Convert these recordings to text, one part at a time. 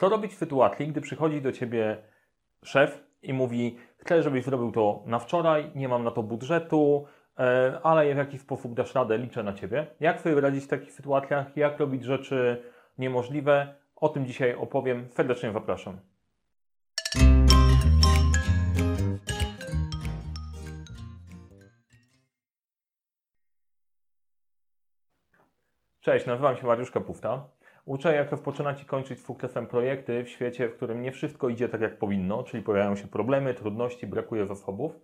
Co robić w sytuacji, gdy przychodzi do ciebie szef i mówi: Chcę, żebyś zrobił to na wczoraj, nie mam na to budżetu, e, ale w jaki sposób dasz radę, liczę na ciebie. Jak sobie radzić w takich sytuacjach? Jak robić rzeczy niemożliwe? O tym dzisiaj opowiem. Serdecznie zapraszam. Cześć, nazywam się Mariusz Kapufta. Uczę, jak rozpoczynać i kończyć sukcesem projekty w świecie, w którym nie wszystko idzie tak, jak powinno, czyli pojawiają się problemy, trudności, brakuje zasobów.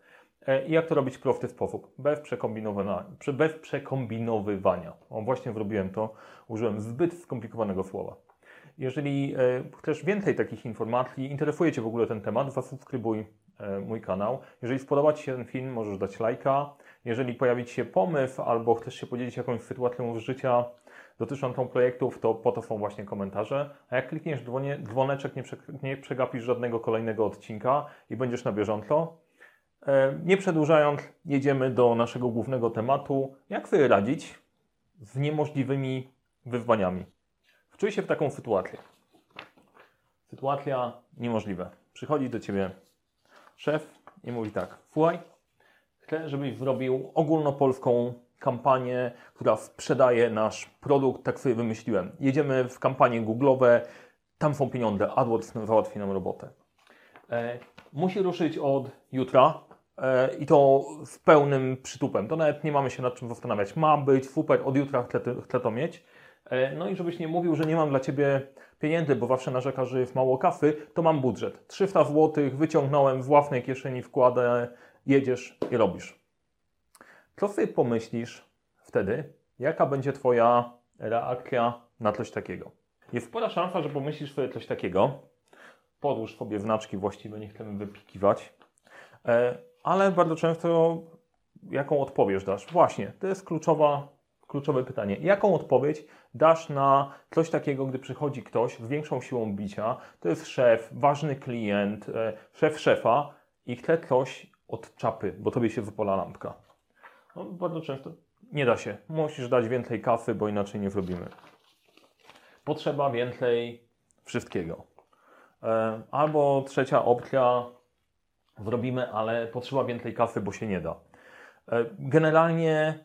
E, I jak to robić w prosty sposób, bez przekombinowania. Bez przekombinowywania. O, właśnie zrobiłem to, użyłem zbyt skomplikowanego słowa. Jeżeli e, chcesz więcej takich informacji, interesuje Cię w ogóle ten temat, zasubskrybuj e, mój kanał. Jeżeli spodoba Ci się ten film, możesz dać lajka. Jeżeli pojawi Ci się pomysł albo chcesz się podzielić jakąś sytuacją z życia, dotyczącą projektów, to po to są właśnie komentarze. A jak klikniesz dzwoneczek, nie, nie przegapisz żadnego kolejnego odcinka i będziesz na bieżąco. E, nie przedłużając, jedziemy do naszego głównego tematu. Jak sobie radzić z niemożliwymi wyzwaniami? Wczuj się w taką sytuację. Sytuacja niemożliwa. Przychodzi do ciebie szef i mówi tak: Słuchaj, chcę, żebyś zrobił ogólnopolską kampanię, która sprzedaje nasz produkt, tak sobie wymyśliłem. Jedziemy w kampanie Google'owe, tam są pieniądze, AdWords załatwi nam robotę. E, musi ruszyć od jutra e, i to z pełnym przytupem. To nawet nie mamy się nad czym zastanawiać. Ma być super, od jutra chcę, chcę to mieć. E, no i żebyś nie mówił, że nie mam dla Ciebie pieniędzy, bo zawsze narzeka, że jest mało kasy, to mam budżet. 300 zł wyciągnąłem z własnej kieszeni, wkładę, jedziesz i robisz. Co sobie pomyślisz wtedy? Jaka będzie Twoja reakcja na coś takiego? Jest spora szansa, że pomyślisz sobie coś takiego. Podłóż sobie znaczki właściwe, nie chcemy wypikiwać. E, ale bardzo często jaką odpowiedź dasz? Właśnie, to jest kluczowa, kluczowe pytanie. Jaką odpowiedź dasz na coś takiego, gdy przychodzi ktoś z większą siłą bicia, to jest szef, ważny klient, e, szef szefa i chce coś od czapy, bo tobie się wypala lampka. No, bardzo często nie da się. Musisz dać więcej kasy, bo inaczej nie zrobimy. Potrzeba więcej wszystkiego. E, albo trzecia opcja, zrobimy, ale potrzeba więcej kasy, bo się nie da. E, generalnie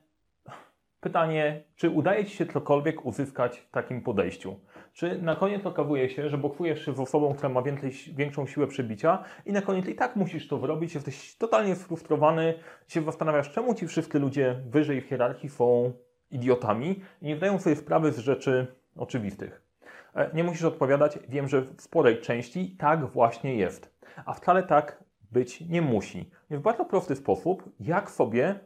pytanie, czy udaje Ci się cokolwiek uzyskać w takim podejściu? Czy na koniec okazuje się, że boksujesz się z osobą, która ma więcej, większą siłę przebicia i na koniec i tak musisz to zrobić, jesteś totalnie sfrustrowany, się zastanawiasz, czemu ci wszyscy ludzie wyżej w hierarchii są idiotami i nie zdają sobie sprawy z rzeczy oczywistych. E, nie musisz odpowiadać, wiem, że w sporej części tak właśnie jest, a wcale tak być nie musi. W bardzo prosty sposób, jak sobie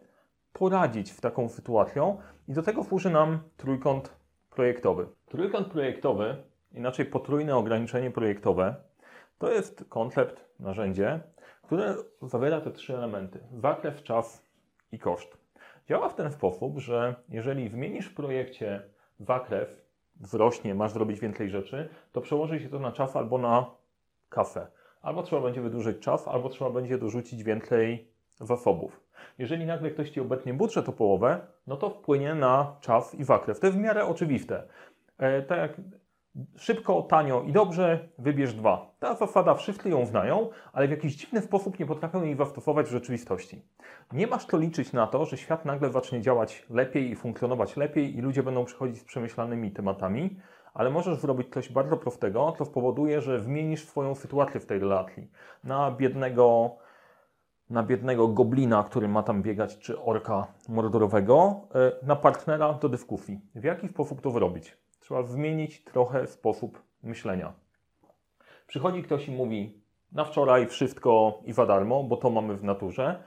poradzić w taką sytuacją i do tego służy nam trójkąt projektowy. Trójkąt projektowy, inaczej potrójne ograniczenie projektowe, to jest koncept, narzędzie, które zawiera te trzy elementy: zakres, czas i koszt. Działa w ten sposób, że jeżeli zmienisz w projekcie zakres, wzrośnie, masz zrobić więcej rzeczy, to przełoży się to na czas albo na kasę. Albo trzeba będzie wydłużyć czas, albo trzeba będzie dorzucić więcej zasobów. Jeżeli nagle ktoś Ci obetnie budżet o połowę, no to wpłynie na czas i zakres. To jest w miarę oczywiste. E, tak jak szybko, tanio i dobrze, wybierz dwa. Ta zasada wszyscy ją znają, ale w jakiś dziwny sposób nie potrafią jej zastosować w rzeczywistości. Nie masz to liczyć na to, że świat nagle zacznie działać lepiej i funkcjonować lepiej i ludzie będą przychodzić z przemyślanymi tematami, ale możesz zrobić coś bardzo prostego, co spowoduje, że zmienisz swoją sytuację w tej relacji. Na biednego na biednego goblina, który ma tam biegać, czy orka mordorowego, e, na partnera do dyskusji. W jaki sposób to zrobić? Trzeba zmienić trochę sposób myślenia. Przychodzi ktoś i mówi, na wczoraj wszystko i za darmo, bo to mamy w naturze.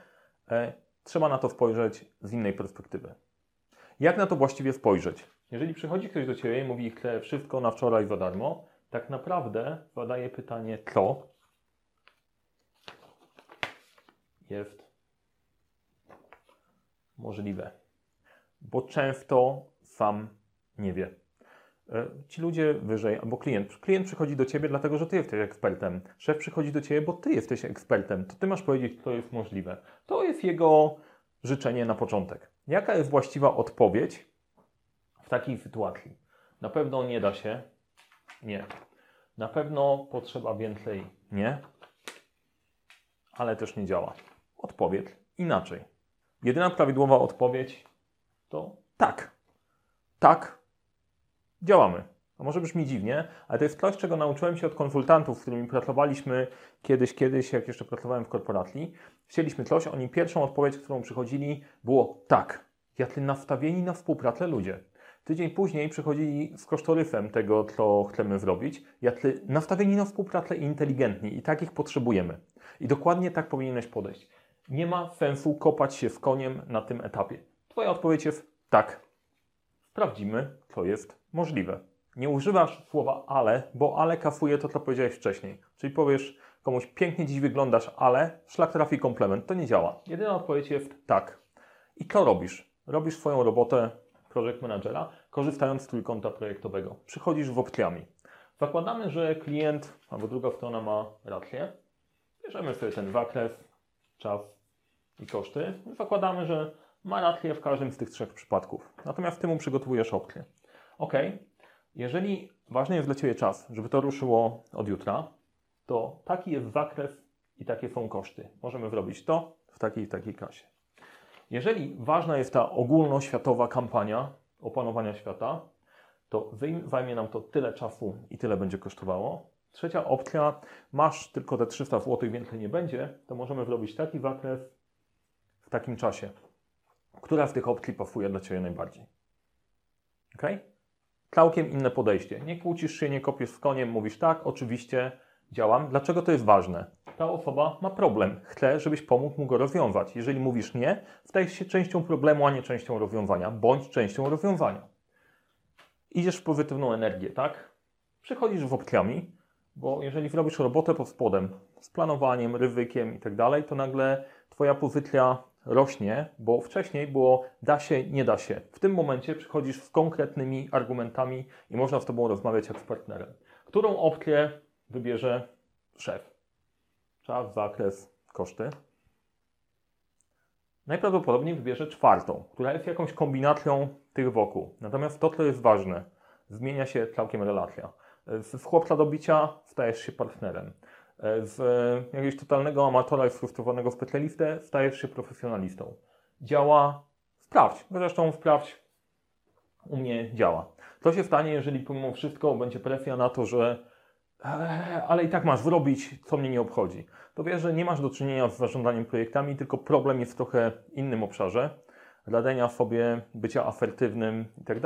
E, trzeba na to spojrzeć z innej perspektywy. Jak na to właściwie spojrzeć? Jeżeli przychodzi ktoś do Ciebie i mówi, chcę wszystko na wczoraj za darmo, tak naprawdę zadaje pytanie, co jest możliwe. Bo często sam nie wie. E, ci ludzie wyżej, albo klient. Klient przychodzi do ciebie, dlatego że ty jesteś ekspertem. Szef przychodzi do ciebie, bo ty jesteś ekspertem. To ty masz powiedzieć, co jest możliwe. To jest jego życzenie na początek. Jaka jest właściwa odpowiedź w takiej sytuacji? Na pewno nie da się. Nie. Na pewno potrzeba więcej nie, ale też nie działa. Odpowiedź inaczej. Jedyna prawidłowa odpowiedź to tak. Tak, działamy. To może brzmi dziwnie, ale to jest coś, czego nauczyłem się od konsultantów, z którymi pracowaliśmy kiedyś, kiedyś, jak jeszcze pracowałem w korporacji. Chcieliśmy coś, oni pierwszą odpowiedź, którą przychodzili, było tak. Jacy nastawieni na współpracę ludzie. Tydzień później przychodzili z kosztoryfem tego, co chcemy zrobić, jacy nastawieni na współpracę i inteligentni i takich potrzebujemy. I dokładnie tak powinieneś podejść. Nie ma sensu kopać się z koniem na tym etapie. Twoja odpowiedź jest tak. Sprawdzimy, co jest możliwe. Nie używasz słowa ale, bo ale kafuje to, co powiedziałeś wcześniej. Czyli powiesz komuś, pięknie dziś wyglądasz, ale szlak trafi komplement. To nie działa. Jedyna odpowiedź jest tak. I co robisz? Robisz swoją robotę project managera, korzystając z trójkąta projektowego. Przychodzisz w opcjami. Zakładamy, że klient albo druga strona ma rację. Bierzemy sobie ten zakres, czas i koszty. Zakładamy, że ma rację w każdym z tych trzech przypadków. Natomiast ty mu przygotowujesz opcję. OK, jeżeli ważny jest dla Ciebie czas, żeby to ruszyło od jutra, to taki jest zakres i takie są koszty. Możemy zrobić to w takiej i takiej kasie. Jeżeli ważna jest ta ogólnoświatowa kampania opanowania świata, to zajmie nam to tyle czasu i tyle będzie kosztowało. Trzecia opcja, masz tylko te 300 zł, więcej nie będzie, to możemy zrobić taki zakres w takim czasie. Która z tych opcji pasuje dla Ciebie najbardziej? Ok? Całkiem inne podejście. Nie kłócisz się, nie kopiesz z koniem, mówisz tak, oczywiście działam. Dlaczego to jest ważne? Ta osoba ma problem, chce, żebyś pomógł mu go rozwiązać. Jeżeli mówisz nie, stajesz się częścią problemu, a nie częścią rozwiązania, bądź częścią rozwiązania. Idziesz w pozytywną energię, tak? Przychodzisz w opcjami, bo jeżeli zrobisz robotę pod spodem, z planowaniem, ryzykiem i tak dalej, to nagle Twoja pozycja rośnie, bo wcześniej było da się, nie da się. W tym momencie przychodzisz z konkretnymi argumentami i można z Tobą rozmawiać jak z partnerem. Którą opcję wybierze szef? Czas, zakres, koszty. Najprawdopodobniej wybierze czwartą, która jest jakąś kombinacją tych wokół. Natomiast to, co jest ważne, zmienia się całkiem relacja. Z chłopca do bicia stajesz się partnerem. Z jakiegoś totalnego amatora i sfrustrowanego specjalistę stajesz się profesjonalistą. Działa, sprawdź. Zresztą sprawdź, u mnie działa. Co się stanie, jeżeli pomimo wszystko będzie presja na to, że e, ale i tak masz zrobić, co mnie nie obchodzi. To wiesz, że nie masz do czynienia z zarządzaniem projektami, tylko problem jest w trochę innym obszarze. Radzenia sobie, bycia asertywnym i tak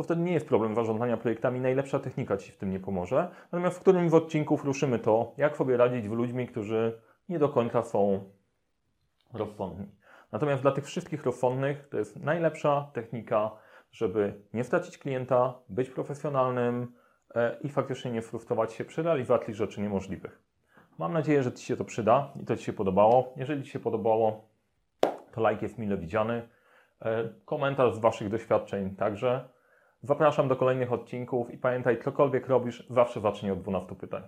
to wtedy nie jest problem zarządzania projektami. Najlepsza technika Ci w tym nie pomoże. Natomiast w którymś z odcinków ruszymy to, jak sobie radzić z ludźmi, którzy nie do końca są rozsądni. Natomiast dla tych wszystkich rozsądnych to jest najlepsza technika, żeby nie stracić klienta, być profesjonalnym e, i faktycznie nie frustrować się przy realizacji rzeczy niemożliwych. Mam nadzieję, że Ci się to przyda i to Ci się podobało. Jeżeli Ci się podobało, to like jest mile widziany. E, komentarz z Waszych doświadczeń także. Zapraszam do kolejnych odcinków i pamiętaj, cokolwiek robisz, zawsze zacznij od 12 pytań.